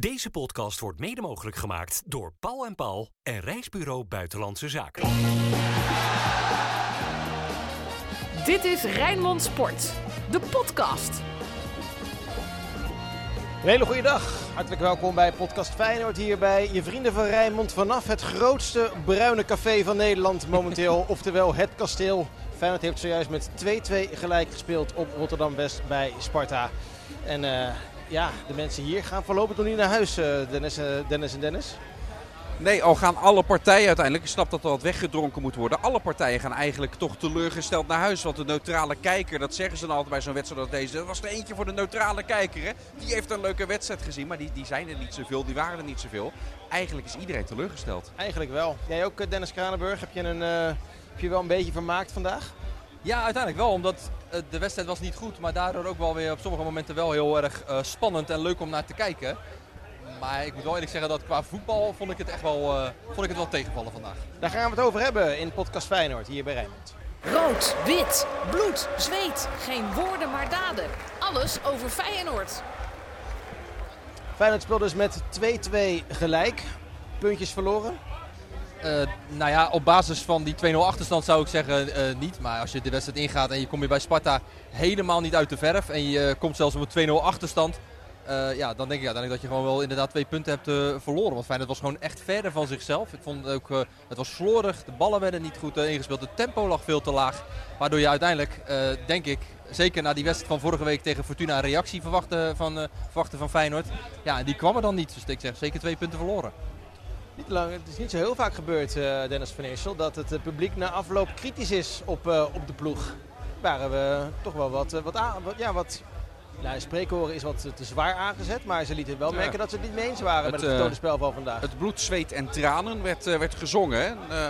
Deze podcast wordt mede mogelijk gemaakt door Paul en Paul en Reisbureau Buitenlandse Zaken. Dit is Rijnmond Sport, de podcast. Een hele goede dag. Hartelijk welkom bij Podcast Feyenoord hier bij je vrienden van Rijnmond vanaf het grootste bruine café van Nederland momenteel, oftewel het kasteel. Feyenoord heeft zojuist met 2-2 gelijk gespeeld op Rotterdam-West bij Sparta. En uh, ja, de mensen hier gaan voorlopig nog niet naar huis, uh, Dennis, uh, Dennis en Dennis. Nee, al gaan alle partijen uiteindelijk, ik snap dat er wat weggedronken moet worden. Alle partijen gaan eigenlijk toch teleurgesteld naar huis. Want de neutrale kijker, dat zeggen ze dan altijd bij zo'n wedstrijd als deze. Dat was er eentje voor de neutrale kijker. Hè? Die heeft een leuke wedstrijd gezien, maar die, die zijn er niet zoveel. Die waren er niet zoveel. Eigenlijk is iedereen teleurgesteld. Eigenlijk wel. Jij ook, Dennis Kranenburg, heb je, een, uh, heb je wel een beetje vermaakt vandaag? Ja, uiteindelijk wel. Omdat uh, de wedstrijd was niet goed. Maar daardoor ook wel weer op sommige momenten wel heel erg uh, spannend en leuk om naar te kijken. Maar ik moet wel eerlijk zeggen dat qua voetbal vond ik het echt wel, uh, vond ik het wel tegenvallen vandaag. Daar gaan we het over hebben in podcast Feyenoord hier bij Rijnmond. Rood, wit, bloed, zweet. Geen woorden maar daden. Alles over Feyenoord. Feyenoord speelde dus met 2-2 gelijk. Puntjes verloren. Uh, nou ja, op basis van die 2-0 achterstand zou ik zeggen uh, niet. Maar als je de wedstrijd ingaat en je komt weer bij Sparta helemaal niet uit de verf. En je komt zelfs op een 2-0 achterstand. Uh, ja, dan denk ik uiteindelijk dat je gewoon wel inderdaad twee punten hebt verloren. Want Feyenoord was gewoon echt verder van zichzelf. Ik vond ook, het was slordig, de ballen werden niet goed ingespeeld, het tempo lag veel te laag. Waardoor je uiteindelijk, denk ik, zeker na die wedstrijd van vorige week tegen Fortuna een reactie verwachten van, van Feyenoord. Ja, en die kwam er dan niet. Dus ik zeg zeker twee punten verloren. Niet lang, het is niet zo heel vaak gebeurd, Dennis van Eersel, dat het publiek na afloop kritisch is op, op de ploeg. Waren we toch wel wat, wat, wat, ja, wat nou, spreekhoren is wat te zwaar aangezet, maar ze lieten wel merken ja. dat ze het niet mee eens waren het, met het vertoonde spel van vandaag. Het bloed, zweet en tranen werd, werd gezongen. En, uh,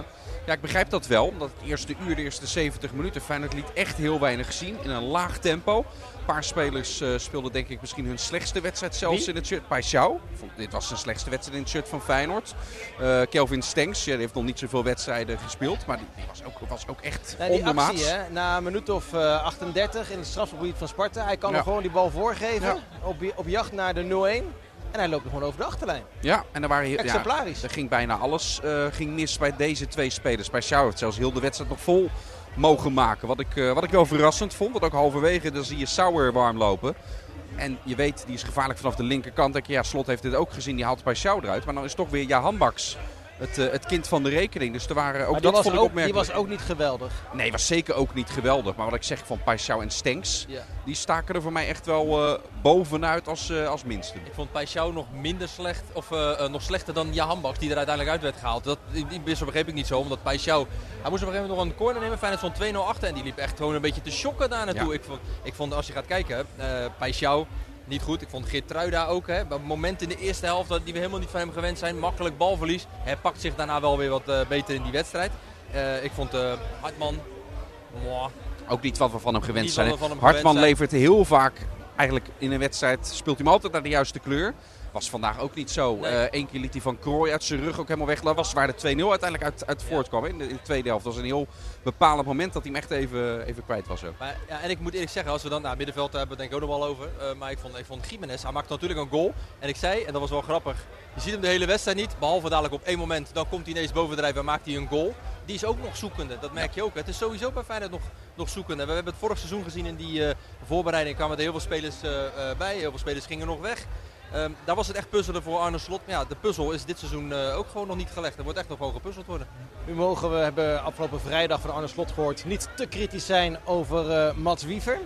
ja, ik begrijp dat wel, omdat het eerste uur, de eerste 70 minuten, Feyenoord liet echt heel weinig zien in een laag tempo. Een paar spelers uh, speelden denk ik misschien hun slechtste wedstrijd zelfs Wie? in het shirt. Paixão, dit was zijn slechtste wedstrijd in het shirt van Feyenoord. Uh, Kelvin Stenks, ja, die heeft nog niet zoveel wedstrijden gespeeld, maar die, die was, ook, was ook echt die. Actie, hè, na een minuut of uh, 38 in het strafgebied van Sparta, hij kan ja. gewoon die bal voorgeven ja. op, op jacht naar de 0-1. En hij loopt gewoon over de achterlijn. Ja, en er waren Exemplarisch. Ja, er ging bijna alles uh, ging mis bij deze twee spelers. Bij Sjouw heeft zelfs heel de wedstrijd nog vol mogen maken. Wat ik, uh, wat ik wel verrassend vond. Want ook halverwege dan zie je Sauer warm lopen. En je weet, die is gevaarlijk vanaf de linkerkant. Denk je, ja, Slot heeft dit ook gezien. Die haalt bij Sjouw eruit. Maar dan is toch weer Jahan Baks het, uh, het kind van de rekening. Dus er waren ook maar dat vond ik ook, opmerkelijk. Die was ook niet geweldig. Nee, was zeker ook niet geweldig. Maar wat ik zeg van Paixão en Stenks, ja. die staken er voor mij echt wel uh, bovenuit als, uh, als minste. Ik vond Paixão nog minder slecht, of uh, nog slechter dan Jahan Baks, die er uiteindelijk uit werd gehaald. Dat die begreep ik niet zo, omdat Paixão, hij moest op een gegeven moment nog een corner nemen. Feyenoord van 2-0 achter en die liep echt gewoon een beetje te shocken daar naartoe. Ja. Ik, vond, ik vond, als je gaat kijken, Paixão niet goed. Ik vond Geertruida ook. Hè. Op moment in de eerste helft die we helemaal niet van hem gewend zijn. Makkelijk balverlies. Hij pakt zich daarna wel weer wat uh, beter in die wedstrijd. Uh, ik vond uh, Hartman... Mwah. Ook niet wat we van hem gewend Niet zijn. hem Hartman gewend levert heel vaak, eigenlijk in een wedstrijd, speelt hij hem altijd naar de juiste kleur. Was vandaag ook niet zo. Nee. Eén keer liet hij van Krooi uit zijn rug ook helemaal weg. Dat was waar de 2-0 uiteindelijk uit, uit voortkwam. In, de, in de tweede helft. Dat was een heel bepalend moment dat hij hem echt even, even kwijt was. Ook. Maar, ja, en ik moet eerlijk zeggen, als we dan naar nou, middenveld hebben, denk ik ook nog wel over. Uh, maar ik vond, ik vond Jiménez, hij maakte natuurlijk een goal. En ik zei, en dat was wel grappig, je ziet hem de hele wedstrijd niet. Behalve dadelijk op één moment, dan komt hij ineens bovendrijven en maakt hij een goal. Die is ook nog zoekende, dat merk je ook. Het is sowieso bij Feyenoord nog, nog zoekende. We hebben het vorig seizoen gezien in die uh, voorbereiding. kwamen er heel veel spelers bij, heel veel spelers gingen nog weg. Um, daar was het echt puzzelen voor Arne Slot. Maar ja, de puzzel is dit seizoen uh, ook gewoon nog niet gelegd. Er wordt echt nog gewoon gepuzzeld worden. Nu mogen we, hebben afgelopen vrijdag van Arne Slot gehoord, niet te kritisch zijn over uh, Mats Wiever.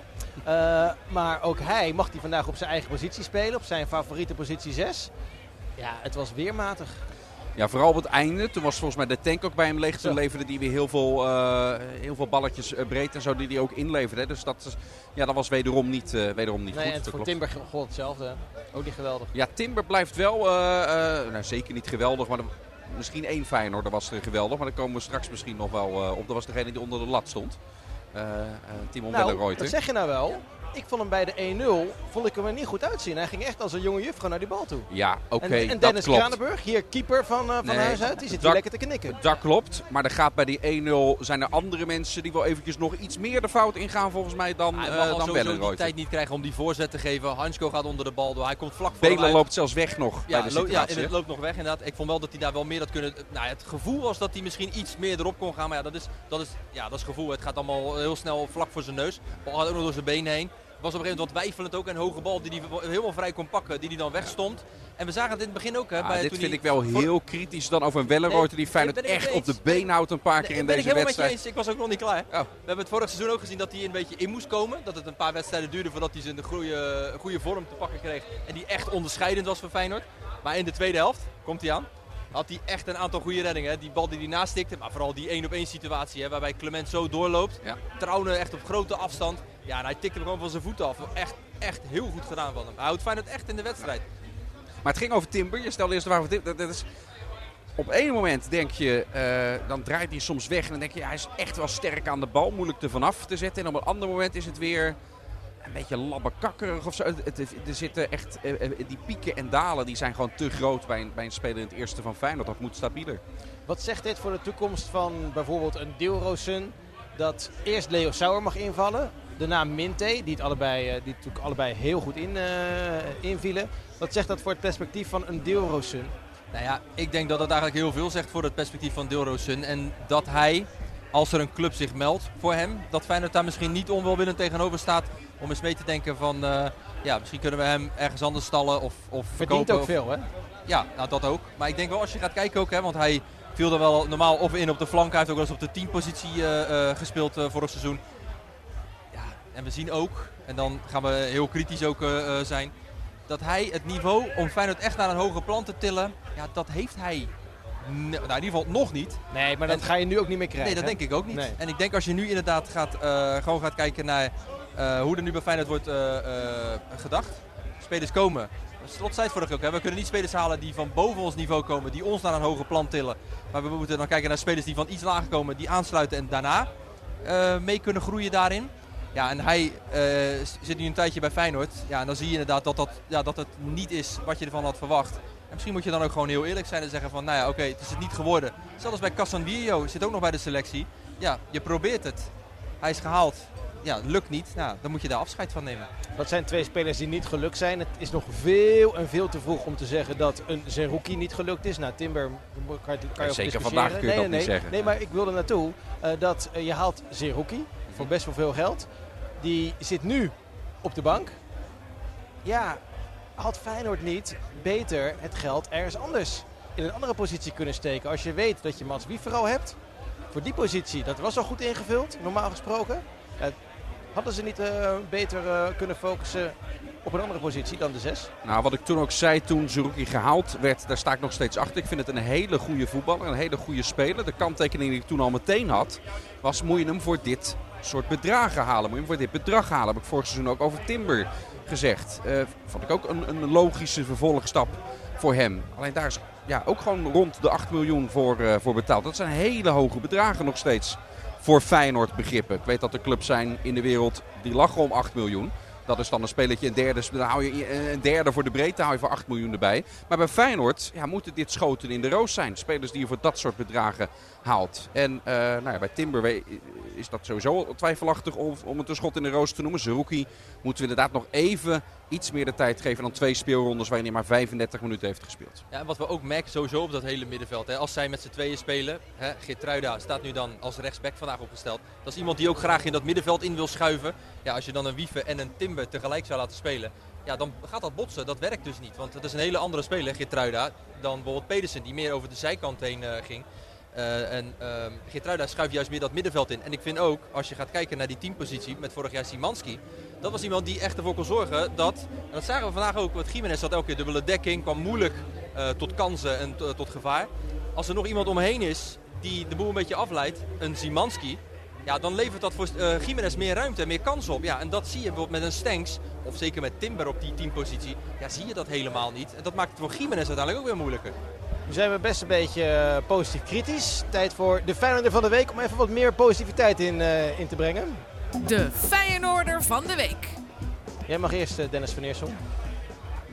Uh, maar ook hij mag die vandaag op zijn eigen positie spelen, op zijn favoriete positie 6. Ja, het was weer matig. Ja, vooral op het einde. Toen was volgens mij de tank ook bij hem leeg. Toen leverde hij weer heel veel, uh, heel veel balletjes uh, breed en zo die hij ook inleverde. Dus dat, ja, dat was wederom niet, uh, wederom niet nee, goed. En voor Timber gold hetzelfde. Hè? Ook niet geweldig. Ja, Timber blijft wel, uh, nou, zeker niet geweldig, maar de, misschien één Feyenoord was er geweldig. Maar daar komen we straks misschien nog wel op. Dat was degene die onder de lat stond. Timo nou, dat zeg je nou wel. Ik vond hem bij de 1-0 vond ik hem er niet goed uitzien. Hij ging echt als een jonge juffrouw naar die bal toe. Ja, oké, en, Dennis klopt. Kranenburg, hier keeper van, uh, van Nee, huis uit, die zit dat- hier lekker te knikken. Dat klopt, maar er gaat bij die 1-0 zijn er andere mensen die wel eventjes nog iets meer de fout ingaan volgens mij dan, Hij eh mag al dan sowieso die tijd niet krijgen om die voorzet te geven. Hansko gaat onder de bal door. Hij komt vlak voor Belen loopt zelfs weg nog Ja, bij de ja, situatie. en het loopt nog weg inderdaad. Ik vond wel dat hij daar wel meer had kunnen... Nou, het gevoel was dat hij misschien iets meer erop kon gaan. Maar ja, dat is, dat is, ja, dat is gevoel. Het gaat allemaal heel snel vlak voor zijn neus. De bal gaat ook nog door zijn benen heen. Was op een gegeven moment wat weifelend ook. Een hoge bal die hij helemaal vrij kon pakken. Die hij dan wegstond. En we zagen het in het begin ook. Hè, Ja, bij, dit toen vind ik wel heel kritisch dan over een Wellenreuter die Feyenoord ik echt op de been houdt een paar keer in ik deze wedstrijd. eens. Ik was ook nog niet klaar. Oh. We hebben het vorig seizoen ook gezien dat hij een beetje in moest komen. Dat het een paar wedstrijden duurde voordat hij zijn goede, goede vorm te pakken kreeg. En die echt onderscheidend was voor Feyenoord. Maar in de tweede helft, komt hij aan, had hij echt een aantal goede reddingen. hè. Die bal die hij nastikte, maar vooral die 1 op 1 situatie hè, waarbij Clement zo doorloopt. Ja. Trouwen echt op grote afstand. Ja, en hij tikte hem gewoon van zijn voeten af. Echt, echt heel goed gedaan van hem. Hij houdt Feyenoord echt in de wedstrijd. Maar het ging over Timber. Je stelde eerst de vraag over Timber. Dat, dat is... Op één moment denk je, eh, dan draait hij soms weg en dan denk je, ja, hij is echt wel sterk aan de bal, moeilijk er vanaf te zetten. En op een ander moment is het weer een beetje labbekakkerig of zo. Het, het- er zitten echt, eh, eh, die pieken en dalen die zijn gewoon te groot bij een, bij een speler in het eerste van Feyenoord. Dat moet stabieler. Wat zegt dit voor de toekomst van bijvoorbeeld een Dilrosun? Dat eerst Leo Sauer mag invallen. Daarna Minte, die, het allebei, eh, die natuurlijk allebei heel goed in, eh, invielen. Wat zegt dat voor het perspectief van een Dilrosun? Nou ja, ik denk dat dat eigenlijk heel veel zegt voor het perspectief van Dilrosun. En dat hij, als er een club zich meldt voor hem, dat Feyenoord daar misschien niet onwelwillend tegenover staat. Om eens mee te denken van, eh, ja, misschien kunnen we hem ergens anders stallen of, of Verdient verkopen. ook of- veel, hè? Ja, nou, dat ook. Maar ik denk wel als je gaat kijken ook, hè, want hij viel er wel normaal of in op de flank. Hij heeft ook wel eens op de 10 positie eh, eh, gespeeld eh, vorig seizoen. En we zien ook, en dan gaan we heel kritisch ook eh, eh, zijn, dat hij het niveau om Feyenoord echt naar een hoger plan te tillen, ja, dat heeft hij nou, in ieder geval nog niet. Nee, maar dat En- ga je nu ook niet meer krijgen. Nee, dat hè? denk ik ook niet. Nee. En ik denk als je nu inderdaad gaat, eh, gewoon gaat kijken naar hoe er nu bij Feyenoord wordt gedacht. Spelers komen. Slot zei het vorige ook, hè. we kunnen niet spelers halen die van boven ons niveau komen, die ons naar een hoger plan tillen. Maar we moeten dan kijken naar spelers die van iets lager komen, die aansluiten en daarna mee kunnen groeien daarin. Ja, en hij eh, zit nu een tijdje bij Feyenoord. Ja, en dan zie je inderdaad dat, dat, ja, dat het niet is wat je ervan had verwacht. En misschien moet je dan ook gewoon heel eerlijk zijn en zeggen van, nou ja, oké, het is het niet geworden. Zelfs bij Casanvirio zit ook nog bij de selectie. Ja, je probeert het. Hij is gehaald. Ja, lukt niet. Nou, dan moet je daar afscheid van nemen. Dat zijn twee spelers die niet gelukt zijn. Het is nog veel en veel te vroeg om te zeggen dat een Zerouki niet gelukt is. Nou, Timber kan je, kan je over zeker discussiëren. vandaag kun je nee, dat nee, niet nee. zeggen. Nee, maar ik wilde naartoe eh, dat eh, je haalt Zerouki voor best wel veel geld. Die zit nu op de bank. Ja, had Feyenoord niet beter het geld ergens anders in een andere positie kunnen steken? Als je weet dat je Mats Wiefero hebt voor die positie, dat was al goed ingevuld, normaal gesproken. Hadden ze niet eh, beter eh, kunnen focussen op een andere positie dan de zes? Nou, wat ik toen ook zei toen Zerouki gehaald werd, daar sta ik nog steeds achter. Ik vind het een hele goede voetballer, een hele goede speler. De kanttekening die ik toen al meteen had, was moet je hem voor dit soort bedragen halen. Moet je voor dit bedrag halen. Heb ik vorig seizoen ook over Timber gezegd. Eh, vond ik ook een, een logische vervolgstap voor hem. Alleen daar is ja, ook gewoon rond de 8 miljoen voor, eh, voor betaald. Dat zijn hele hoge bedragen nog steeds voor Feyenoord begrippen. Ik weet dat er clubs zijn in de wereld die lachen om 8 miljoen. Dat is dan een spelletje, een derde, dan hou je een derde voor de breedte, hou je voor 8 miljoen erbij. Maar bij Feyenoord ja, moeten dit schoten in de roos zijn. Spelers die je voor dat soort bedragen haalt. En eh, nou ja, bij Timber is dat sowieso twijfelachtig om, om het een schot in de roos te noemen. Zerouki moeten we inderdaad nog even iets meer de tijd geven dan twee speelrondes waarin hij maar 35 minuten heeft gespeeld. Ja, en wat we ook merken sowieso op dat hele middenveld. Hè, als zij met z'n tweeën spelen. Hè, Geertruida staat nu dan als rechtsback vandaag opgesteld. Dat is iemand die ook graag in dat middenveld in wil schuiven. Ja, als je dan een Wiefe en een Timber tegelijk zou laten spelen. Ja, dan gaat dat botsen. Dat werkt dus niet. Want het is een hele andere speler, Geertruida, dan bijvoorbeeld Pedersen. Die meer over de zijkant heen eh, ging. Eh, en ehm Geertruida schuift juist meer dat middenveld in. En ik vind ook, als je gaat kijken naar die teampositie met vorig jaar Simanski. Dat was iemand die echt ervoor kon zorgen dat, en dat zagen we vandaag ook, want Jiménez had elke keer dubbele dekking, kwam moeilijk eh, tot kansen en tot gevaar. Als er nog iemand omheen is die de boel een beetje afleidt, een Zimanski, ja, dan levert dat voor eh Jiménez meer ruimte en meer kansen op. Ja, en dat zie je bijvoorbeeld met een Stenks, of zeker met Timber op die teampositie, ja, zie je dat helemaal niet. En dat maakt het voor Jiménez uiteindelijk ook weer moeilijker. Nu zijn we best een beetje eh, positief kritisch. Tijd voor de Feyenoorder van de week om even wat meer positiviteit in, eh, in te brengen. De Feyenoorder van de week. Jij mag eerst, eh, Dennis van Eersel.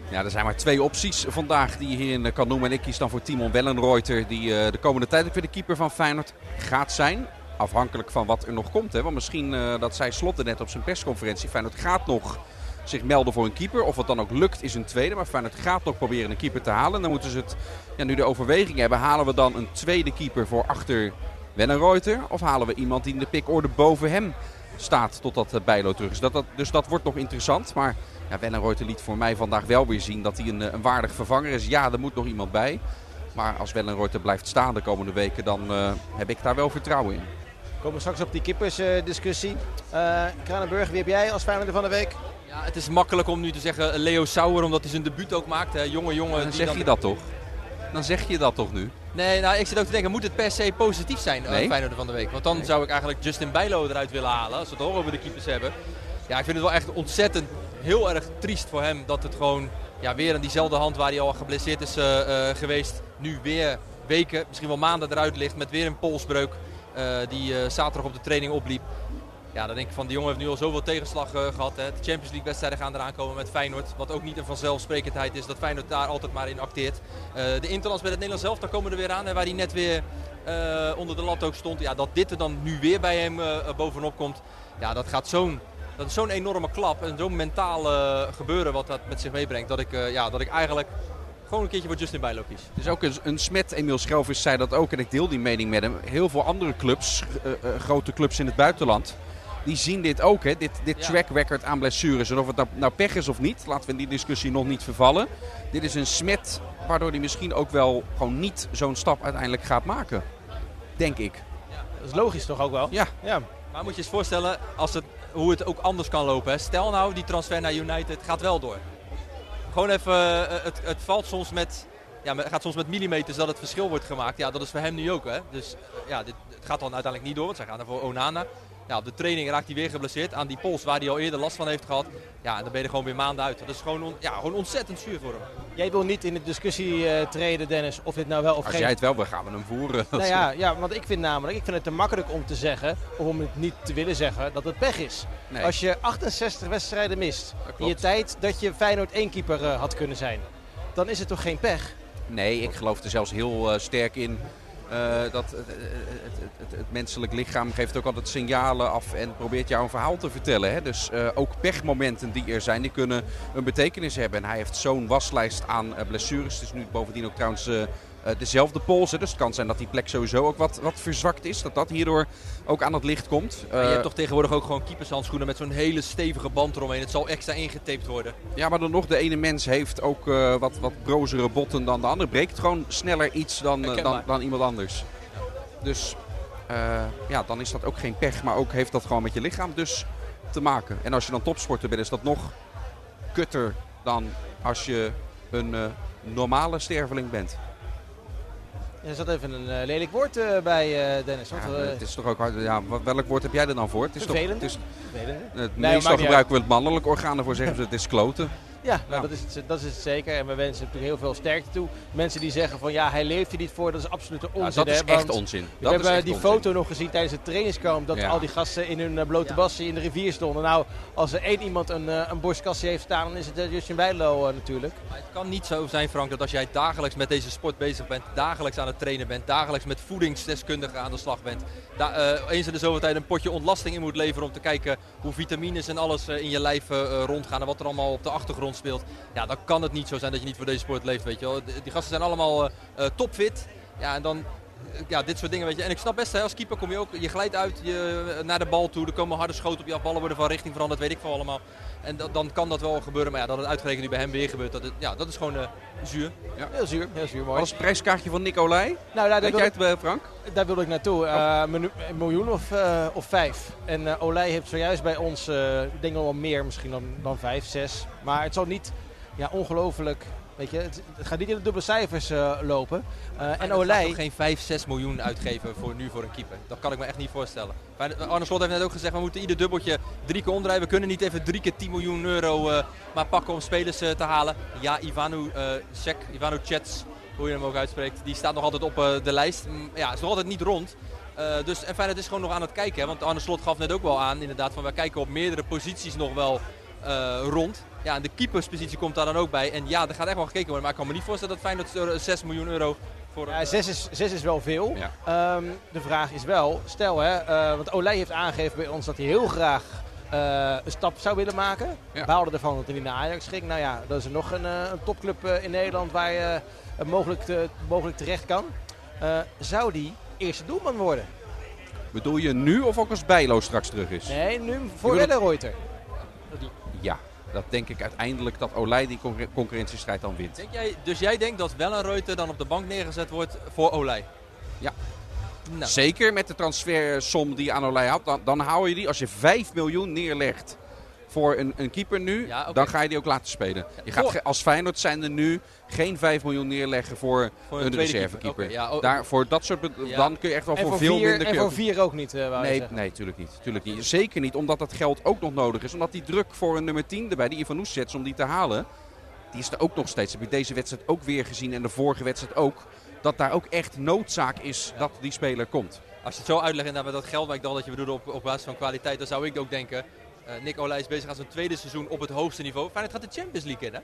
Ja, er zijn maar twee opties vandaag die je hierin kan noemen. En ik kies dan voor Timon Wellenreuter, die eh, de komende tijd ook weer de keeper van Feyenoord gaat zijn. Afhankelijk van wat er nog komt. Hè. Want misschien, uh, dat zei Slotte net op zijn persconferentie, Feyenoord gaat nog zich melden voor een keeper. Of het dan ook lukt is een tweede. Maar Feyenoord gaat nog proberen een keeper te halen. En dan moeten ze het ja, nu de overweging hebben. Halen we dan een tweede keeper voor achter Wellenreuter? Of halen we iemand die in de pikorde boven hem staat totdat uh, Bijlo terug is? Dat, dat, dus dat wordt nog interessant. Maar ja, Wellenreuter liet voor mij vandaag wel weer zien dat hij een, een waardig vervanger is. Ja, er moet nog iemand bij. Maar als Wellenreuter blijft staan de komende weken, dan uh, heb ik daar wel vertrouwen in. We komen straks op die kippersdiscussie. Uh, Kranenburg, wie heb jij als Feyenoorder van de week? Ja, het is makkelijk om nu te zeggen Leo Sauer, omdat hij zijn debuut ook maakt. Hè. Jonge jongen. Ja, dan zeg dan je dat toch? Dan zeg je dat toch nu? Nee, nou, ik zit ook te denken, moet het per se positief zijn, nee. uh, Feyenoord van de week? Want dan nee. zou ik eigenlijk Justin Bijlo eruit willen halen, als we het toch over de keepers hebben. Ja, ik vind het wel echt ontzettend heel erg triest voor hem dat het gewoon ja, weer aan diezelfde hand waar hij al geblesseerd is uh, uh, geweest, nu weer weken, misschien wel maanden eruit ligt met weer een polsbreuk die zaterdag op de training opliep. Ja, dan denk ik van die jongen heeft nu al zoveel tegenslag gehad. Hè. De Champions League wedstrijden gaan eraan komen met Feyenoord. Wat ook niet een vanzelfsprekendheid is dat Feyenoord daar altijd maar in acteert. de interlands bij het Nederlands zelf, daar komen er weer aan. Hè, waar hij net weer onder de lat ook stond. Ja, dat dit er dan nu weer bij hem bovenop komt. Ja, dat gaat zo'n dat is zo'n enorme klap en zo'n mentaal gebeuren wat dat met zich meebrengt. Dat ik, ja, dat ik eigenlijk gewoon een keertje voor Justin Bijlo kies. Dus ook een, een smet, Emiel Schelvis zei dat ook en ik deel die mening met hem. Heel veel andere clubs, uh, grote clubs in het buitenland, die zien dit ook. Hè? Dit, dit ja. track record aan blessures. En of het nou, nou pech is of niet, laten we in die discussie nog niet vervallen. Dit is een smet waardoor hij misschien ook wel gewoon niet zo'n stap uiteindelijk gaat maken. Denk ik. Ja, dat is logisch toch ook wel? Ja. ja. Maar moet je eens voorstellen, als het hoe het ook anders kan lopen. Hè. Stel nou, die transfer naar United gaat wel door. Gewoon even, uh, het, het valt soms met, ja, gaat soms met millimeters dat het verschil wordt gemaakt. Ja, dat is voor hem nu ook. Hè. Dus ja, dit, het gaat dan uiteindelijk niet door, want zij gaan er voor Onana. Ja, op de training raakt hij weer geblesseerd aan die pols waar hij al eerder last van heeft gehad. Ja, en dan ben je er gewoon weer maanden uit. Dat is gewoon, on, ja, gewoon ontzettend zuur voor hem. Jij wil niet in de discussie uh, treden, Dennis, of dit nou wel of Als geen... Als jij het wel wil, gaan we hem voeren. Nou ja, ja, want ik vind namelijk, ik vind het te makkelijk om te zeggen, of om het niet te willen zeggen, dat het pech is. Nee. Als je 68 wedstrijden mist in je tijd dat je Feyenoord één keeper uh, had kunnen zijn, dan is het toch geen pech? Nee, ik geloof er zelfs heel uh, sterk in dat het, het, het, het, menselijk lichaam geeft ook altijd signalen af en probeert jou een verhaal te vertellen. Hè? Dus ook pechmomenten die er zijn, die kunnen een betekenis hebben. En hij heeft zo'n waslijst aan blessures. Het is nu bovendien ook trouwens dezelfde pols. Hè? Dus het kan zijn dat die plek sowieso ook wat, wat verzwakt is. Dat dat hierdoor ook aan het licht komt. je hebt toch tegenwoordig ook gewoon keepershandschoenen met zo'n hele stevige band eromheen. Het zal extra ingetaped worden. Ja, maar dan nog, de ene mens heeft ook wat, wat brozere botten dan de ander. Breekt gewoon sneller iets dan, dan, dan iemand anders. Dus uh, ja, dan is dat ook geen pech, maar ook heeft dat gewoon met je lichaam dus te maken. En als je dan topsporter bent, is dat nog kutter dan als je een uh, normale sterveling bent. Er zat even een uh, lelijk woord uh, bij uh, Dennis. Ja, het is toch ook hard. Ja, welk woord heb jij er dan voor? Het is Vervelend. Toch, het is, het nee, meestal gebruiken we het mannelijk orgaan ervoor zeggen ze het is kloten. Ja, nou, Dat, is het, dat is het zeker. En we wensen natuurlijk heel veel sterkte toe. Mensen die zeggen van ja, hij leeft er niet voor, dat is absolute onzin. Ja, dat is hè? echt onzin. We hebben die onzin. foto nog gezien tijdens het trainingskamp. Dat ja. al die gasten in hun blote bassen in de rivier stonden. Nou, als er één iemand een, een borstkastje heeft staan, dan is het Justin Bijlo uh, natuurlijk. Maar het kan niet zo zijn, Frank, dat als jij dagelijks met deze sport bezig bent, dagelijks aan het trainen bent, dagelijks met voedingsdeskundigen aan de slag bent, da uh, eens in de zoveel tijd een potje ontlasting in moet leveren om te kijken hoe vitamines en alles in je lijf rondgaan en wat er allemaal op de achtergrond speelt. Ja, dan kan het niet zo zijn dat je niet voor deze sport leeft, weet je wel. Die gasten zijn allemaal uh, uh, topfit. Ja, en dan ja, dit soort dingen, weet je. En ik snap best, hè, als keeper kom je ook, je glijdt uit je, naar de bal toe. Er komen harde schoten op je af, ballen worden van richting veranderd, weet ik veel allemaal. En dat, dan kan dat wel gebeuren, maar ja, dat het uitgerekend nu bij hem weer gebeurt, dat, het, ja, dat is gewoon zuur. Ja. Heel zuur, heel zuur, mooi. Wat is het prijskaartje van Nicolai? Nou, daar, Weet jij het, Frank? Daar wil ik naartoe. Oh. een miljoen of, of vijf. En Olij heeft zojuist bij ons, ik denk wel meer misschien dan, dan vijf, zes. Maar het zal niet ja, ongelooflijk. Weet je, het, het, gaat niet in de dubbele cijfers uh, lopen. Uh, en Olij... geen 5, 6 miljoen uitgeven voor nu voor een keeper. Dat kan ik me echt niet voorstellen. Arne Slot heeft net ook gezegd, we moeten ieder dubbeltje drie keer omdraaien. We kunnen niet even drie keer 10 miljoen euro uh, maar pakken om spelers te halen. Ja, Ivanu Cech, Ivanu Chets, hoe je hem ook uitspreekt, die staat nog altijd op de lijst. Ja, is nog altijd niet rond. dus, en Feyenoord is gewoon nog aan het kijken. Hè, want Arne Slot gaf net ook wel aan, inderdaad, van wij kijken op meerdere posities nog wel eh, rond. Ja, en de keeperspositie komt daar dan ook bij. En ja, er gaat echt wel gekeken worden. Maar ik kan me niet voorstellen dat Feyenoord er 6 miljoen euro voor... Ja, eh, zes, is, zes is wel veel. Ja. Ehm, de vraag is wel, stel hè, eh, want Olij heeft aangegeven bij ons dat hij heel graag eh, een stap zou willen maken. Ja. Baalde ervan dat hij niet naar Ajax ging. Nou ja, dat is er nog een, eh, een topclub eh, in Nederland waar je eh, mogelijk, te- mogelijk terecht kan. Eh, zou die eerste doelman worden? Bedoel je nu of ook als Bijlo straks terug is? Nee, nu voor Je wil het- Wellenreuter. Ja, dat denk ik uiteindelijk dat Olij die concurre- concurrentiestrijd dan wint. Denk jij, dus jij denkt dat Wellenreuter dan op de bank neergezet wordt voor Olij? Ja. Nou, Zeker met de transfersom die je aan Olij had. Dan, dan hou je die, als je 5 miljoen neerlegt voor een, een keeper nu, Ja, dan ga je die ook laten spelen. Je gaat als Feyenoord zijn er nu geen 5 miljoen neerleggen voor, Voor een, reservekeeper. ja, oh, Daar, voor dat soort, Ja. dan kun je echt wel voor, voor veel vier, minder en voor vier ook niet, je Nee, zeggen. nee, tuurlijk niet, tuurlijk niet. Zeker niet, omdat dat geld ook nog nodig is. Omdat die druk voor een nummer 10 erbij, die Ivan zet, om die te halen, die is er ook nog steeds. Heb je deze wedstrijd ook weer gezien en de vorige wedstrijd ook. Dat daar ook echt noodzaak is dat die speler komt. Als je het zo uitlegt en met dat geld, waar ik dacht dat je bedoelde op, op basis van kwaliteit, dan zou ik ook denken. Eh, Nick Olij is bezig aan zijn tweede seizoen op het hoogste niveau. Feyenoord gaat de Champions League in, hè?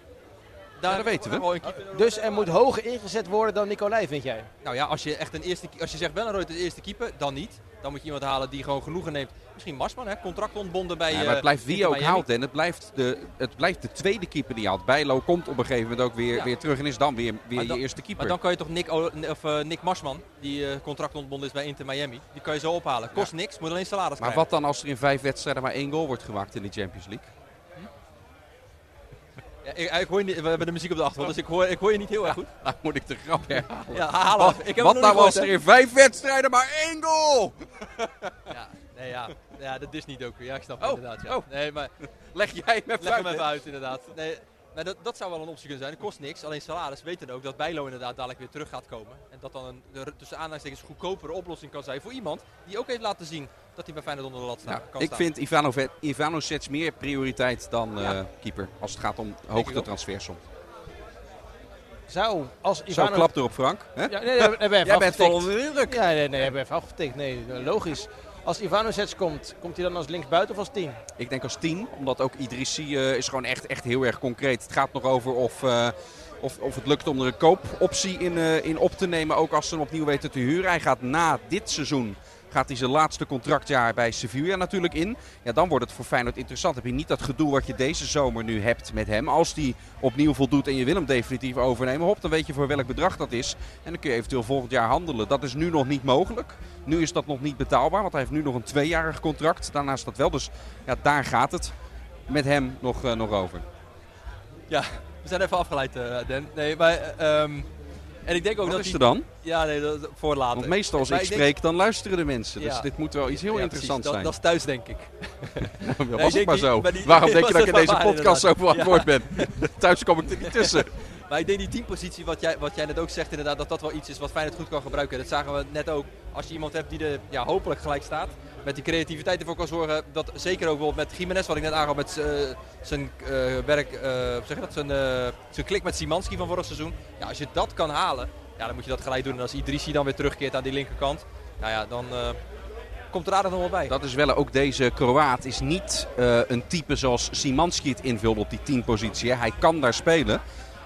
Daar dat weten we. Dus er moet hoger ingezet worden dan Nicolai, vind jij? Nou ja, als je echt een eerste, als je zegt Wellenreuter de eerste keeper, dan niet. Dan moet je iemand halen die gewoon genoegen neemt. Misschien Marsman, hè? Contract ontbonden bij. Ja, maar eh, het blijft wie ook haalt. En het blijft, de, het blijft de tweede keeper die haalt. Bijlo komt op een gegeven moment ook weer, Ja. weer terug en is dan weer, weer Maar je eerste keeper. Maar dan kan je toch Nick, O- of, eh, Nick Marsman, die eh, contract ontbonden is bij Inter Miami, die kan je zo ophalen. Kost niks, moet alleen salaris Maar krijgen. wat dan als er in vijf wedstrijden maar één goal wordt gemaakt in de Champions League? Ja, ik, ik hoor niet, we hebben de muziek op de achtergrond, dus ik hoor, ik hoor je niet heel erg goed. Nou moet ik de grap herhalen. Ja, haal Wat, hem. Ik heb wat hem nog nou niet gehoord, er in vijf wedstrijden maar één goal? Ja, nee, ja. ja, dat is niet ook. Ja, ik snap het Oh, inderdaad. Ja. oh. Nee, maar Leg jij me even leg hem uit, even hè? uit inderdaad. Nee, maar dat, dat zou wel een optie kunnen zijn. Het kost niks, alleen salaris weten ook dat Bijlo inderdaad dadelijk weer terug gaat komen. En dat dan een de, tussen aanhalingstekens goedkopere oplossing kan zijn voor iemand die ook heeft laten zien dat hij bij Feyenoord onder de lat staat. Ja, ik staan. vind Ivanovic, Ivanovic meer prioriteit dan Ja. eh, keeper. Als het gaat om hoogte transfersom. Zou, als Zo Ivanovic... klapt erop Frank. Hè? Ja, nee, nee, hebben we even Jij bent vol onder de indruk. Ja, nee, nee, hebben we even afgetikt. Nee, logisch. Als Ivanovic komt, komt hij dan als linksbuiten of als 10? Ik denk als 10, omdat ook Idrissi eh, is gewoon echt, echt heel erg concreet. Het gaat nog over of, eh, of, of het lukt om er een koopoptie in, eh, in op te nemen. Ook als ze hem opnieuw weten te huren. Hij gaat na dit seizoen gaat hij zijn laatste contractjaar bij Sevilla natuurlijk in. Ja, dan wordt het voor Feyenoord interessant. Heb je niet dat gedoe wat je deze zomer nu hebt met hem. Als die opnieuw voldoet en je wil hem definitief overnemen. Hop, dan weet je voor welk bedrag dat is. En dan kun je eventueel volgend jaar handelen. Dat is nu nog niet mogelijk. Nu is dat nog niet betaalbaar, want hij heeft nu nog een tweejarig contract. Daarnaast dat wel. Dus ja, daar gaat het met hem nog, eh, nog over. Ja, we zijn even afgeleid, eh Dan. Nee, ehm, en ik denk ook Wat dat is die- er dan? Ja, nee, dat, voor later. Want meestal als Maar ik denk- spreek, dan luisteren de mensen. Dus Ja. dit moet wel iets heel Ja, interessants. Dat, zijn. dat is thuis, denk ik. Dat Nee, was ik het maar die- zo. maar die- Waarom denk je dat ik in het deze podcast zo verantwoord ben? Thuis kom ik er niet tussen. Maar ik denk die teampositie, wat jij, wat jij net ook zegt inderdaad, dat dat wel iets is wat Feyenoord goed kan gebruiken. Dat zagen we net ook. Als je iemand hebt die er ja, hopelijk gelijk staat, met die creativiteit ervoor kan zorgen. Dat zeker ook bijvoorbeeld met Jiménez, wat ik net aangaf, met eh, zijn eh, werk, eh, zeg dat, zijn, zijn klik met Simanski van vorig seizoen. Als je dat kan halen, ja, dan moet je dat gelijk doen. En als Idrissi dan weer terugkeert aan die linkerkant, nou ja, dan komt er aardig nog wel bij. Dat is wel ook deze Kroaat is niet een type zoals Simanski het invulde op die 10 positie. Hij kan daar spelen.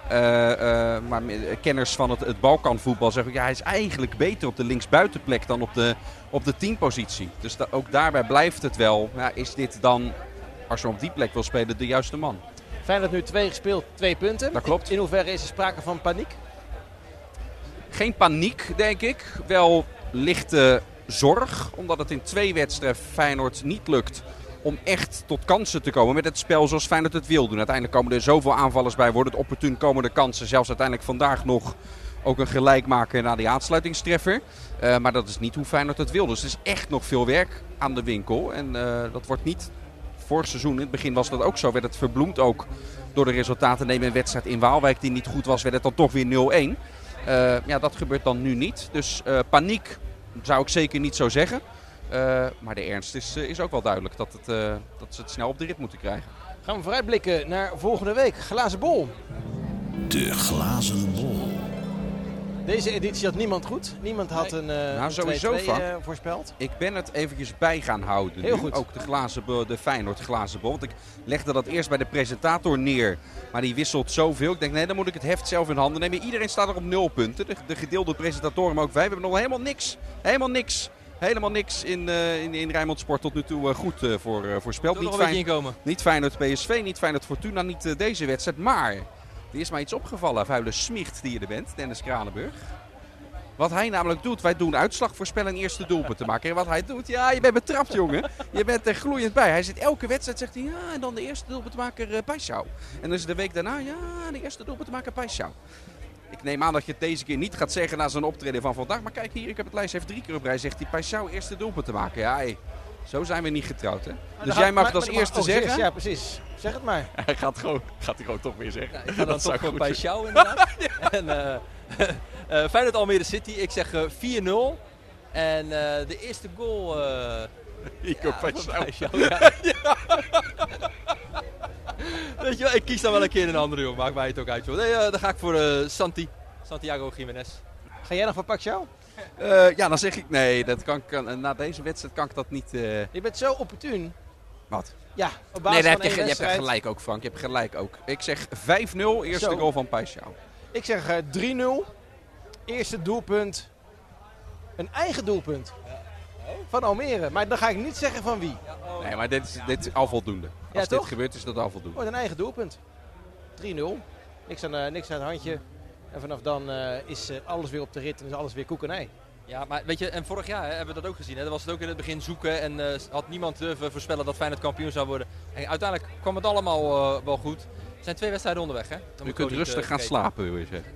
Eh, eh, maar me- kenners van het, het Balkanvoetbal zeggen ja, hij is eigenlijk beter op de linksbuitenplek dan op de, op de 10 positie. Dus da- ook daarbij blijft het wel. Ja, is dit dan, als je op die plek wil spelen, de juiste man? Feyenoord nu twee gespeeld, twee punten. Dat klopt. In hoeverre is er sprake van paniek? Geen paniek, denk ik. Wel lichte zorg, omdat het in twee wedstrijden Feyenoord niet lukt om echt tot kansen te komen met het spel zoals Feyenoord het wil doen. Uiteindelijk komen er zoveel aanvallers bij, worden het opportun komende kansen. Zelfs uiteindelijk vandaag nog ook een gelijkmaker na die aansluitingstreffer. Eh, maar dat is niet hoe Feyenoord het wil. Dus er is echt nog veel werk aan de winkel. En eh, dat wordt niet... Vorig seizoen, in het begin was dat ook zo. Werd het verbloemd ook door de resultaten. Neem een wedstrijd in Waalwijk die niet goed was, werd het dan toch weer 0-1. Eh, ja, dat gebeurt dan nu niet. Dus paniek zou ik zeker niet zo zeggen. Eh, maar de ernst is, eh, is ook wel duidelijk dat, het, eh, dat ze het snel op de rit moeten krijgen. Gaan we vooruitblikken naar volgende week. Glazen bol. De glazen bol. Deze editie had niemand goed. Niemand had een, eh Nou, een sowieso 2-2 van. voorspeld. Ik ben het eventjes bij gaan houden. Heel nu. goed. Ook de, glazen, de Feyenoord glazen bol. Want ik legde dat eerst bij de presentator neer. Maar die wisselt zoveel. Ik denk, nee, dan moet ik het heft zelf in handen nemen. Iedereen staat er op nul punten. De, de gedeelde presentatoren, maar ook wij. We hebben nog helemaal niks. Helemaal niks. Helemaal niks in, eh in, in Rijnmond Sport tot nu toe eh, goed eh, voor, voorspeld. Niet, fijn, inkomen. niet Feyenoord PSV, niet Feyenoord Fortuna, niet deze wedstrijd. Maar er is mij iets opgevallen, vuile smicht die je er bent, Dennis Kranenburg. Wat hij namelijk doet, wij doen uitslag voorspellen en eerste doelpunt te maken. En wat hij doet, ja, je bent betrapt, jongen. Je bent er gloeiend bij. Hij zit elke wedstrijd, zegt hij, ja, en dan de eerste doelpuntmaker uh, Paixão. En dan is de week daarna, ja, de eerste doelpuntmaker Paixão. Ik neem aan dat je het deze keer niet gaat zeggen na zijn optreden van vandaag. Maar kijk hier, ik heb het lijst even drie keer op rij. Zegt hij Paixão eerste doelpunt te maken. Ja, zo zijn we niet getrouwd, hè. Maar Dus jij mag het als eerste oh, zeggen. Ja, precies. Zeg het maar. Hij gaat, gewoon, gaat hij gewoon toch weer zeggen. Ja, ik ga dan Dat zou toch bij jou inderdaad. En eh eh, Feyenoord Almere City, ik zeg eh, 4-0. En eh, de eerste goal... Ico ja. Paixão, ja. Weet je wel, ik kies dan wel een keer een andere, joh. Maakt mij het ook uit, joh. Nee, eh, dan ga ik voor eh, Santi. Santiago Jiménez. Ga jij nog voor Pacquiao? Eh, ja, dan zeg ik nee. Dat kan, kan, na deze wedstrijd kan ik dat niet. eh, Je bent zo opportun. Wat? Ja, op basis Nee, daar heb van je, je hebt gelijk ook, Frank. Je hebt gelijk ook. Ik zeg 5-0, eerste Zo. goal van Paixão. Ik zeg eh, 3-0. Eerste doelpunt. Een eigen doelpunt. Van Almere. Maar dan ga ik niet zeggen van wie. Nee, maar dit is, dit is al voldoende. Als dit toch? gebeurt, is dat al voldoende. Wordt een eigen doelpunt. 3-0. Niks aan, eh, niks aan het handje. En vanaf dan eh, is eh, alles weer op de rit en is alles weer koek en ei. Ja, maar weet je, en vorig jaar hè, hebben we dat ook gezien. Hè? Dan was het ook in het begin zoeken en eh, had niemand durven voorspellen dat Feyenoord kampioen zou worden. En uiteindelijk kwam het allemaal eh, wel goed. Er zijn twee wedstrijden onderweg, hè? Dan Je kunt rustig gaan slapen, wil je zeggen.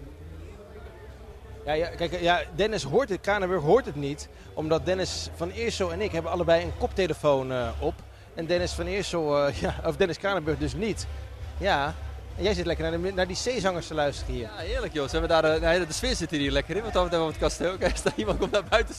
Ja, ja, kijk, ja, Dennis hoort het, Kranenburg hoort het niet. Omdat Dennis van Eersel en ik hebben allebei een koptelefoon eh, op. En Dennis van Eersel, eh, ja, of Dennis Kranenburg dus niet. Ja, en jij zit lekker naar, die zeezangers te luisteren hier. Ja, heerlijk joh. Ze hebben daar, eh, de sfeer zit hier lekker in. Want dan hebben we op het kasteel. Kijk, staat iemand komt naar buiten,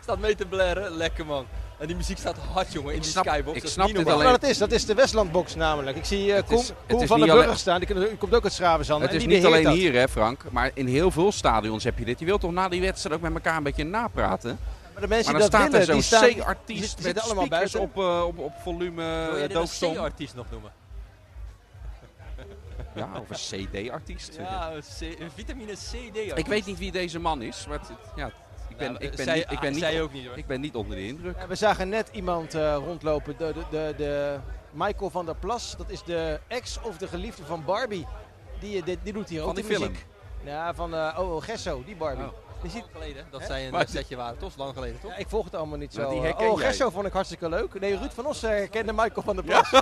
staat mee te blaren. Lekker man. En die muziek staat hard jongen in Ik die snap- skybox. ik Dat snap dit normaal. Maar dat is, dat is de Westlandbox namelijk. Ik zie eh Het Koen, is- het Koen is van alleen- Burg staan. Die, komt ook uit Schravenzand. Het en is niet alleen dat. hier, hè, Frank. Maar in heel veel stadions heb je dit. Je wilt toch na die wedstrijd ook met elkaar een beetje napraten? Maar de mensen Maar dan die dat staat er willen, zo'n die staan... C-artiest die met zitten allemaal speakers buiten. op, eh, op, op volume Wil uh, jij dit doofstom. een C-artiest nog noemen? Ja, of een CD-artiest. Ja, C- een vitamine C-D-artiest. Ik weet niet wie deze man is, maar het- ja, ik ben, Nou, ik ben, zij- niet, ik, ben ah, niet, zij ook niet hoor. ik ben niet onder de indruk. Ja, we zagen net iemand eh, rondlopen, de, de, de, de Michael van der Plas. Dat is de ex of de geliefde van Barbie. Die, die, die doet hier Van ook die de film? muziek. Ja, van eh oh, Gesso, die Barbie. Oh. Die ziet, Lang geleden dat Hè? zij een Maar- setje waren, toch? Lang geleden, toch? ja, ik volg het allemaal niet zo. die eh. herken oh. Gesso vond ik hartstikke leuk. Nee, Ruud van Os eh, kende Michael van der Plas.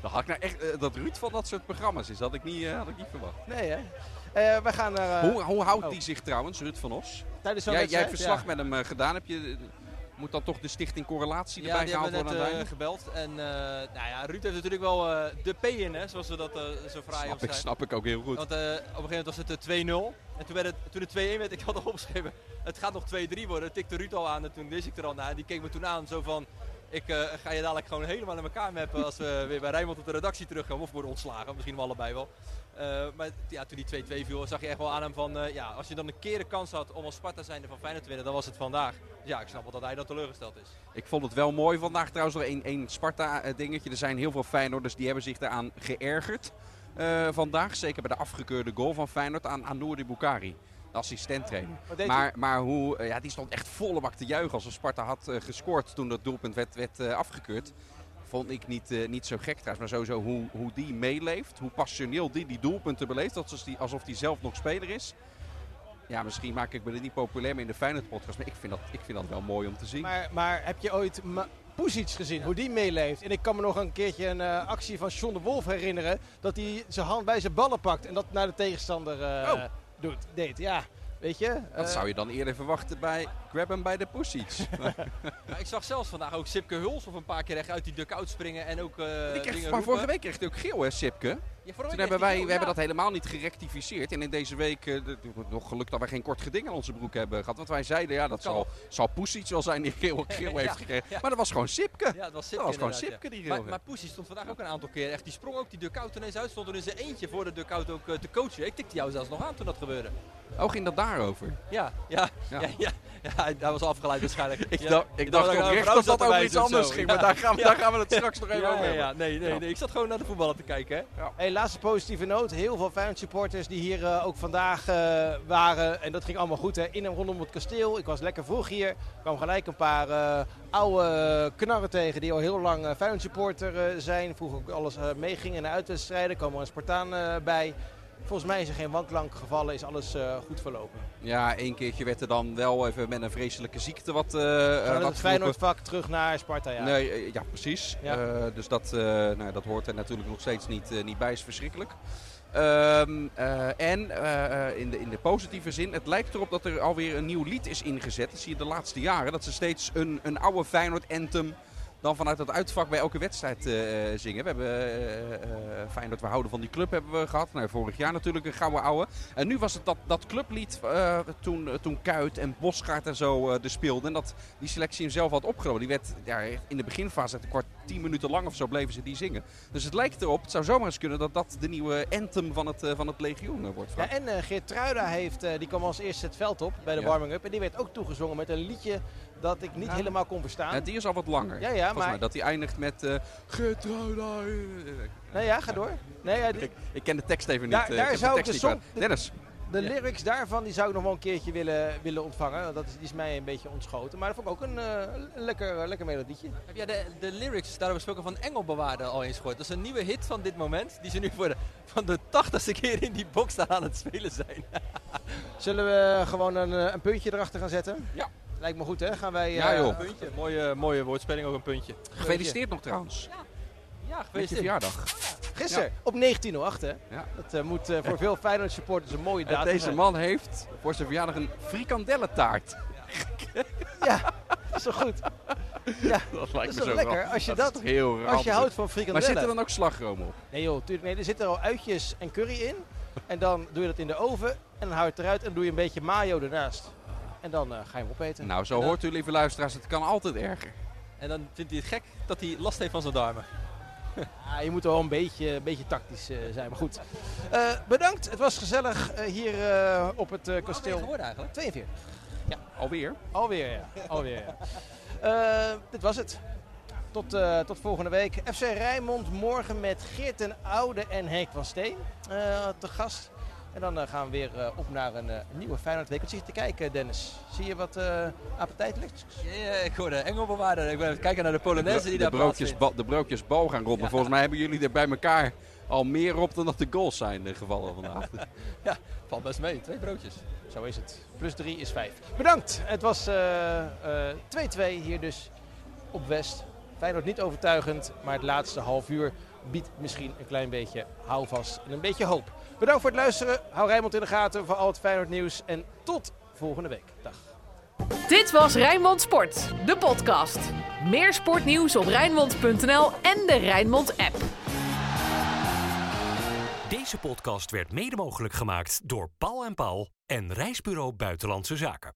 Dan had ik nou echt, eh, dat Ruud van dat soort programma's is, had ik niet, eh, had ik niet verwacht. Nee, hè? Eh, we gaan naar... eh, hoe, hoe houdt oh. die zich trouwens, Ruud van Os? tijdens zo'n Jij, jij hebt verslag met hem eh, gedaan. Heb je, moet dan toch de stichting correlatie Ja, erbij die gehaald hebben we worden eh, einde? gebeld. En eh, nou ja, Ruud heeft natuurlijk wel eh, de P in, hè, zoals we dat zo fraai Snap ik, opschrijven. snap ik ook heel goed. Want eh, op een gegeven moment was het eh, 2-0. En toen, werd het, toen het 2-1 werd, ik had al opgeschreven, het gaat nog 2-3 worden. Tikte Ruud al aan en toen wist ik er al naar. En die keek me toen aan zo van, ik eh, ga je dadelijk gewoon helemaal in elkaar mappen als we weer bij Rijnmond op de redactie terugkomen. Of worden ontslagen, misschien wel allebei wel. Eh, maar ja, toen die 2-2 viel, zag je echt wel aan hem van, eh, ja, als je dan een keer de kans had om als Sparta zijnde van Feyenoord te winnen, dan was het vandaag. Ja, ik snap wel dat hij dan teleurgesteld is. Ik vond het wel mooi vandaag trouwens nog één, één Sparta-dingetje. Er zijn heel veel Feyenoorders die hebben zich daaraan geërgerd vandaag. Zeker bij de afgekeurde goal van Feyenoord aan Anouri Boukari. Assistenttrainer. Maar, maar hoe, eh, ja, die stond echt volle bak te juichen als Sparta had eh, gescoord toen dat doelpunt werd, werd eh, afgekeurd. Vond ik niet, niet zo gek trouwens. Maar sowieso hoe, hoe die meeleeft. Hoe passioneel die die doelpunten beleeft. Alsof die, alsof die zelf nog speler is. Ja, misschien maak ik me er niet populair mee in de Feyenoord podcast. Maar ik vind dat, ik vind dat wel mooi om te zien. Maar, maar heb je ooit Pusic gezien, hoe die meeleeft? En ik kan me nog een keertje een actie van John de Wolf herinneren. Dat hij zijn hand bij zijn ballen pakt en dat naar de tegenstander Oh. Doet, deed. Ja, weet je? Dat eh, zou je dan eerder verwachten bij Grab hem bij de Pussies. Ja, ik zag zelfs vandaag ook Sipke Huls of een paar keer echt uit die dugout springen en ook eh Die kreeg, dingen maar roepen. vorige week kreeg hij ook geel, hè, Sipke? Toen hebben wij, we hebben dat helemaal niet gerectificeerd. En in deze week, de- nog geluk dat wij geen kort geding aan onze broek hebben gehad. Want wij zeiden, ja, dat zal, zal Poesic wel zijn die geel, geel heeft gekregen. Maar dat was gewoon Sipke. Ja, het was dat Sipke was gewoon Sipke die geel Maar, maar Poesie stond vandaag ook een aantal keer echt. Die sprong ook die dugout ineens uit. Stond er in zijn eentje voor de dugout ook eh, te coachen. Ik tikte jou zelfs nog aan toen dat gebeurde. Oh, ging dat daarover? Ja, ja, Ja. ja. ja, hij was afgeleid waarschijnlijk. Ik, Ja, dacht, ik dacht dat oprecht dat dat over iets wijzen of anders ging. Maar daar gaan, we, Ja. daar gaan we het straks nog even over hebben. Nee, nee, nee. Ik zat gewoon naar de voetballen te kijken. Hè. Hey, laatste positieve noot. Heel veel Feyenoord supporters die hier eh, ook vandaag eh, waren. En dat ging allemaal goed hè. in en rondom het kasteel. Ik was lekker vroeg hier. Er kwam gelijk een paar eh, oude knarren tegen die al heel lang Feyenoord supporter zijn. Vroeger ook alles meegingen naar uitwedstrijden. Kwam er een Spartaan bij. Volgens mij is er geen wanklank gevallen. Is alles eh, goed verlopen. Ja, één keertje werd er dan wel even met een vreselijke ziekte wat, eh Gaan eh, we wat het. Feyenoordvak terug naar Sparta. Ja. Nee, eh, ja, precies. Ja. Eh, dus dat, eh, nou, dat hoort er natuurlijk nog steeds niet, eh, niet bij, is verschrikkelijk. Ehm, eh, en eh, eh, in, de, in de positieve zin, het lijkt erop dat er alweer een nieuw lied is ingezet. Dat zie je de laatste jaren. Dat ze steeds een, een oude Feyenoord-anthem dan vanuit het uitvak bij elke wedstrijd eh, eh, zingen. We hebben eh, eh, Feyenoord, we houden van die club hebben we gehad. Nou, vorig jaar natuurlijk een gouden ouwe. En nu was het dat, dat clublied toen, toen Kuit en Bosgaard en zo er speelden. En dat die selectie hem zelf had opgenomen. Die werd ja, in de beginfase, een kwart, tien minuten lang of zo, bleven ze die zingen. Dus het lijkt erop, het zou zomaar eens kunnen dat dat de nieuwe anthem van het, eh, van het legioen eh, wordt. Ja, en eh Geert Truida heeft, die kwam als eerste het veld op bij de Ja. warming-up. En die werd ook toegezongen met een liedje dat ik niet Ja. helemaal kon verstaan. Ja, die is al wat langer. Ja, ja, Volgens maar- mij, dat die eindigt met... eh Getrouwda. Nee, ja, ga door. Nee, die- ik, ik ken de tekst even Daar- niet. daar ik heb zou de ik de niet song-. Dennis. De lyrics daarvan die zou ik nog wel een keertje willen, willen ontvangen. Dat is, die is mij een beetje ontschoten. Maar dat vond ik ook een, eh, lekker, lekker melodietje. Heb jij de, de lyrics daarover gesproken van Engelbewaarde al eens gehoord? Dat is een nieuwe hit van dit moment. Die ze nu voor de, van de tachtigste keer in die box aan het spelen zijn. Zullen we gewoon een, eh, een puntje erachter gaan zetten? Ja. Lijkt me goed, hè? Gaan wij... Ja, eh, joh. Puntje. Mooie, mooie woordspeling, ook een puntje. Gefeliciteerd nog trouwens. Ja, Met je gefeliciteerd. verjaardag. Gisteren, op 1908, hè? Ja. Dat eh, moet eh, voor veel Feyenoord supporters een mooie datum deze man heeft voor zijn verjaardag een frikandellentaart. Ja, dat is toch goed? Ja, Dat dat is toch lekker? Als je, dat, heel als je houdt van Maar frikandellen. zit er dan ook slagroom op? Nee joh, tuurlijk nee. Er zitten al uitjes en curry in. En dan doe je dat in de oven. En dan hou je het eruit en doe je een beetje mayo ernaast. En dan eh, ga je hem opeten. Nou, zo dan- hoort u, lieve luisteraars, het kan altijd erger. En dan vindt hij het gek dat hij last heeft van zijn darmen. Ja, je moet wel een beetje, een beetje tactisch eh, zijn. Maar goed. Eh, bedankt. Het was gezellig eh, hier op het kasteel. geworden eigenlijk? 42. Alweer? Alweer, ja. Alweer, ja. Dit was het. Tot, tot volgende week. FC Rijnmond morgen met Geert ten Oude en Henk van Steen te gast. En dan eh, gaan we weer eh, op naar een eh, nieuwe Feyenoord week. Wat zie je te kijken, Dennis? Zie je wat eh appetijtelijks? Ja, ja, ik hoorde Engelbewaarder. Ik ben even kijken naar de Polonaise die de, daar broodjes, de broodjes bal gaan Ja. volgens mij hebben jullie er bij elkaar al meer op dan dat de goals zijn eh, gevallen vandaag. Valt best mee, twee broodjes. Zo is het. Plus 3 is 5. Bedankt. Het was eh, eh, 2-2 hier dus op West. Feyenoord niet overtuigend, maar het laatste half uur biedt misschien een klein beetje houvast en een beetje hoop. Bedankt voor het luisteren. Hou Rijnmond in de gaten voor al het Feyenoord nieuws. En tot volgende week. Dag. Dit was Rijnmond Sport, de podcast. Meer sportnieuws op Rijnmond.nl en de Rijnmond app. Deze podcast werd mede mogelijk gemaakt door Paul en Paul en Reisbureau Buitenlandse Zaken.